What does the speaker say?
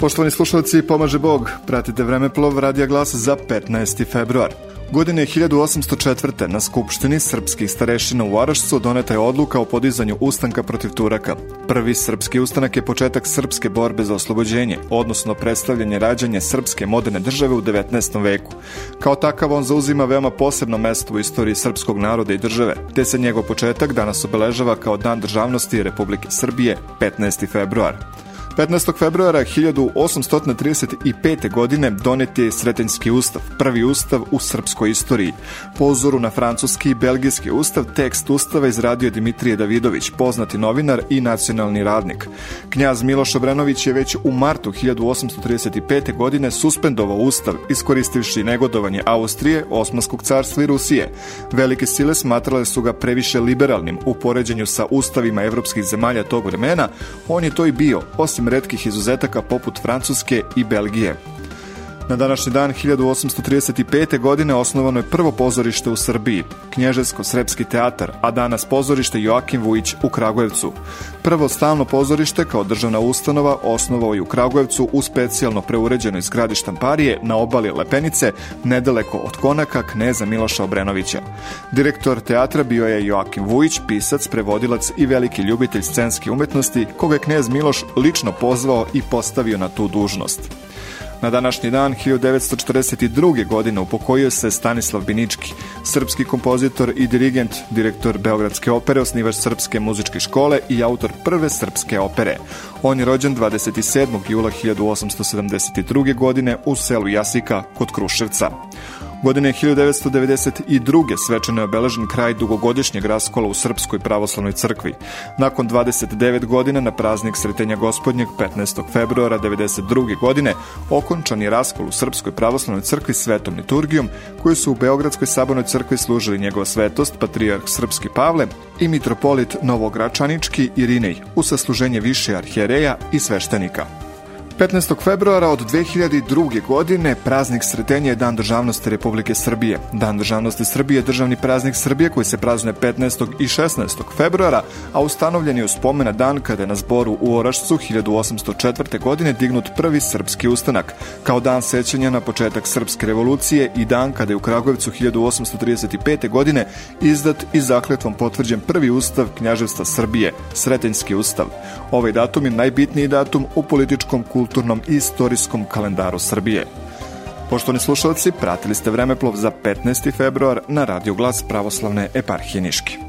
Poštovani slušalci, pomaže Bog. Pratite Vremeplov Radija Glas za 15. februar. Godine 1804. na Skupštini srpskih starešina u Orašcu doneta je odluka o podizanju ustanka protiv Turaka. Prvi srpski ustanak je početak srpske borbe za oslobođenje, odnosno predstavljanje rađanja srpske moderne države u 19. veku. Kao takav on zauzima veoma posebno mesto u istoriji srpskog naroda i države, te se njegov početak danas obeležava kao Dan državnosti Republike Srbije 15. februar. 15. februara 1835. godine donet je Sretenjski ustav, prvi ustav u srpskoj istoriji. Po uzoru na francuski i belgijski ustav, tekst ustava izradio je Dimitrije Davidović, poznati novinar i nacionalni radnik. Knjaz Miloš Obrenović je već u martu 1835. godine suspendovao ustav, iskoristivši negodovanje Austrije, Osmanskog carstva i Rusije. Velike sile smatrale su ga previše liberalnim u poređenju sa ustavima evropskih zemalja tog vremena, on je to i bio, osim osim redkih izuzetaka poput Francuske i Belgije. Na današnji dan 1835. godine osnovano je prvo pozorište u Srbiji, Knježevsko-srepski teatar, a danas pozorište Joakim Vujić u Kragujevcu. Prvo stalno pozorište kao državna ustanova osnovao je u Kragujevcu u specijalno preuređenoj zgradi štamparije na obali Lepenice, nedaleko od konaka kneza Miloša Obrenovića. Direktor teatra bio je Joakim Vujić, pisac, prevodilac i veliki ljubitelj scenske umetnosti, koga je knez Miloš lično pozvao i postavio na tu dužnost. Na današnji dan 1942. godine upokojio se Stanislav Binički, srpski kompozitor i dirigent, direktor Beogradske opere, osnivač Srpske muzičke škole i autor prve srpske opere. On je rođen 27. jula 1872. godine u selu Jasika kod Kruševca. Godine 1992. svečano je obeležen kraj dugogodišnjeg raskola u Srpskoj pravoslavnoj crkvi. Nakon 29 godina na praznik Sretenja gospodnjeg 15. februara 92. godine okončan je raskol u Srpskoj pravoslavnoj crkvi svetom liturgijom koju su u Beogradskoj sabornoj crkvi služili njegova svetost, patrijarh Srpski Pavle i mitropolit Novogračanički Irinej u sasluženje više arhijereja i sveštenika. 15. februara od 2002. godine praznik Sretenja je Dan državnosti Republike Srbije. Dan državnosti Srbije je državni praznik Srbije koji se praznuje 15. i 16. februara, a ustanovljen je u spomena dan kada je na zboru u Orašcu 1804. godine dignut prvi srpski ustanak, kao dan sećanja na početak srpske revolucije i dan kada je u Kragujevcu 1835. godine izdat i zakletvom potvrđen prvi ustav knjaževstva Srbije, Sretenjski ustav. Ovaj datum je najbitniji datum u političkom kulturu kulturnom i istorijskom kalendaru Srbije. Poštovani slušalci, pratili ste Vremeplov za 15. februar na Radio Glas Pravoslavne eparhije Niški.